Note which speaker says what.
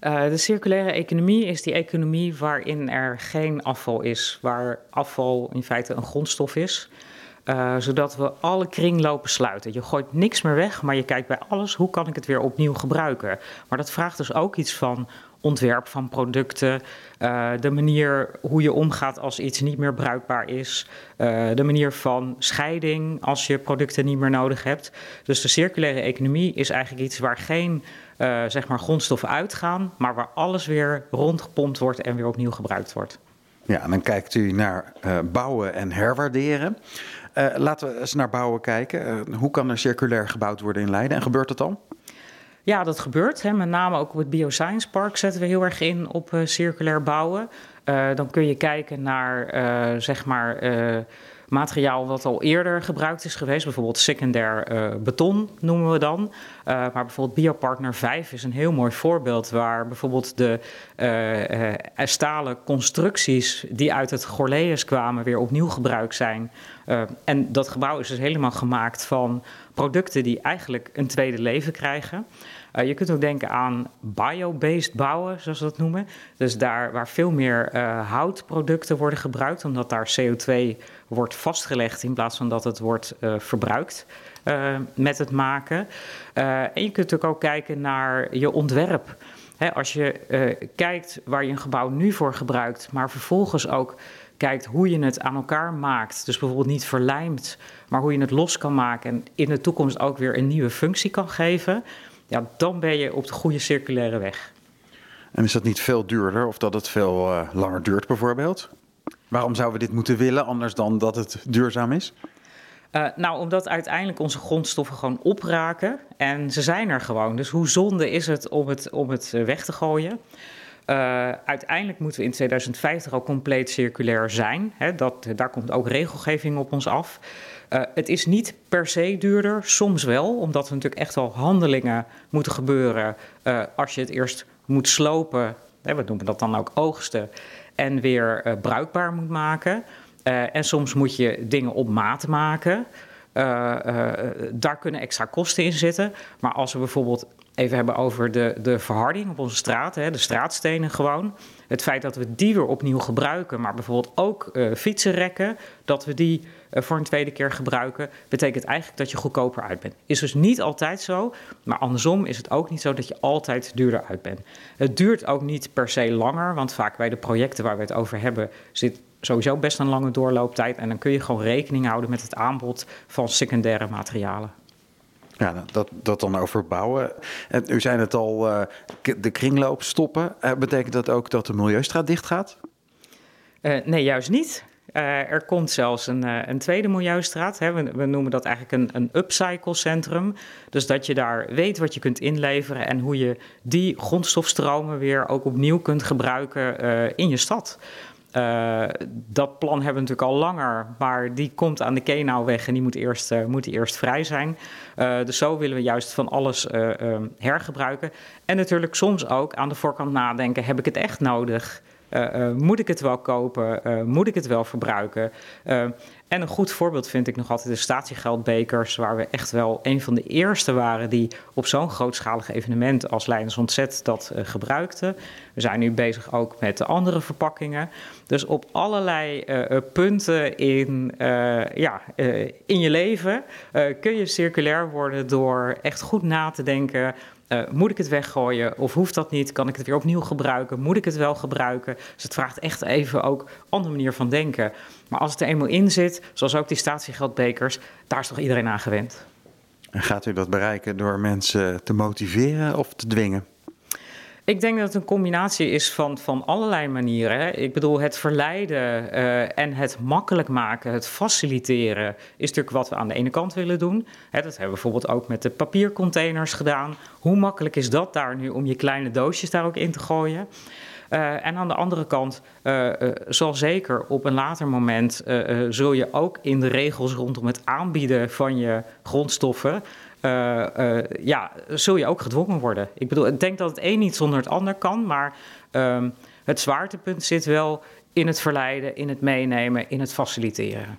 Speaker 1: Uh, de circulaire economie is die economie waarin er geen afval is, waar afval in feite een grondstof is. Uh, zodat we alle kringlopen sluiten. Je gooit niks meer weg, maar je kijkt bij alles hoe kan ik het weer opnieuw gebruiken. Maar dat vraagt dus ook iets van ontwerp van producten, uh, de manier hoe je omgaat als iets niet meer bruikbaar is, uh, de manier van scheiding als je producten niet meer nodig hebt. Dus de circulaire economie is eigenlijk iets waar geen uh, zeg maar grondstoffen uitgaan, maar waar alles weer rondgepompt wordt en weer opnieuw gebruikt wordt.
Speaker 2: Ja, en dan kijkt u naar bouwen en herwaarderen. laten we eens naar bouwen kijken. hoe kan er circulair gebouwd worden in Leiden en gebeurt dat dan?
Speaker 1: Ja, dat gebeurt. Hè. Met name ook op het Bioscience Park zetten we heel erg in op uh, circulair bouwen. Uh, dan kun je kijken naar, uh, zeg maar, materiaal wat al eerder gebruikt is geweest. Bijvoorbeeld secundair beton noemen we dan. maar bijvoorbeeld Biopartner 5 is een heel mooi voorbeeld... waar bijvoorbeeld de stalen constructies die uit het Gorleus kwamen... weer opnieuw gebruikt zijn. en dat gebouw is dus helemaal gemaakt van producten die eigenlijk een tweede leven krijgen. Uh, je kunt ook denken aan bio-based bouwen, zoals we dat noemen. Dus daar waar veel meer uh, houtproducten worden gebruikt, omdat daar CO2 wordt vastgelegd in plaats van dat het wordt uh, verbruikt met het maken. en je kunt ook kijken naar je ontwerp. He, als je kijkt waar je een gebouw nu voor gebruikt, maar vervolgens ook kijkt hoe je het aan elkaar maakt. Dus bijvoorbeeld niet verlijmt, maar hoe je het los kan maken en in de toekomst ook weer een nieuwe functie kan geven ja, dan ben je op de goede circulaire weg.
Speaker 2: En is dat niet veel duurder of dat het veel uh, langer duurt bijvoorbeeld? Waarom zouden we dit moeten willen anders dan dat het duurzaam is?
Speaker 1: Uh, nou, omdat uiteindelijk onze grondstoffen gewoon opraken en ze zijn er gewoon. Dus hoe zonde is het om het, om het eh, weg te gooien? Uh, uiteindelijk moeten we in 2050 al compleet circulair zijn. Hè, dat, daar komt ook regelgeving op ons af. Uh, het is niet per se duurder, soms wel, omdat er natuurlijk echt wel handelingen moeten gebeuren uh, als je het eerst moet slopen, hè, we noemen dat dan ook oogsten, en weer uh, bruikbaar moet maken. en soms moet je dingen op maat maken. daar kunnen extra kosten in zitten. Maar als we bijvoorbeeld even hebben over de, de verharding op onze straten, hè, de straatstenen gewoon. Het feit dat we die weer opnieuw gebruiken, maar bijvoorbeeld ook uh, fietsenrekken, dat we die uh, voor een tweede keer gebruiken, betekent eigenlijk dat je goedkoper uit bent. Is dus niet altijd zo, maar andersom is het ook niet zo dat je altijd duurder uit bent. Het duurt ook niet per se langer, want vaak bij de projecten waar we het over hebben zit sowieso best een lange doorlooptijd en dan kun je gewoon rekening houden met het aanbod van secundaire materialen.
Speaker 2: Ja, dat, dat dan over bouwen. En u zei het al, uh, de kringloop stoppen. Uh, betekent dat ook dat de Milieustraat dicht gaat?
Speaker 1: Uh, nee, juist niet. er komt zelfs een, een tweede Milieustraat. Hè. We, we, noemen dat eigenlijk een, een upcycle centrum. Dus dat je daar weet wat je kunt inleveren en hoe je die grondstofstromen weer ook opnieuw kunt gebruiken in je stad. Uh, dat plan hebben we natuurlijk al langer, maar die komt aan de Kenauweg en die moet eerst, uh, moet eerst vrij zijn. Uh, dus zo willen we juist van alles um, hergebruiken. En natuurlijk soms ook aan de voorkant nadenken, heb ik het echt nodig? Moet ik het wel kopen? moet ik het wel verbruiken? En een goed voorbeeld vind ik nog altijd de statiegeldbekers, waar we echt wel een van de eerste waren die op zo'n grootschalig evenement als Leidens Ontzet dat uh, gebruikten. We zijn nu bezig ook met de andere verpakkingen. Dus op allerlei punten in, ja, in je leven kun je circulair worden door echt goed na te denken uh, moet ik het weggooien of hoeft dat niet? Kan ik het weer opnieuw gebruiken? Moet ik het wel gebruiken? Dus het vraagt echt even ook een andere manier van denken. Maar als het er eenmaal in zit, zoals ook die statiegeldbekers, daar is toch iedereen aan gewend.
Speaker 2: En gaat u dat bereiken door mensen te motiveren of te dwingen?
Speaker 1: Ik denk dat het een combinatie is van, van allerlei manieren. Ik bedoel, het verleiden uh, en het makkelijk maken, het faciliteren, is natuurlijk wat we aan de ene kant willen doen. Hè, dat hebben we bijvoorbeeld ook met de papiercontainers gedaan. Hoe makkelijk is dat daar nu om je kleine doosjes daar ook in te gooien? Uh, en aan de andere kant uh, zal zeker op een later moment zul je ook in de regels rondom het aanbieden van je grondstoffen uh, uh, ja, zul je ook gedwongen worden. Ik bedoel, ik denk dat het een niet zonder het ander kan, maar um, het zwaartepunt zit wel in het verleiden, in het meenemen, in het faciliteren.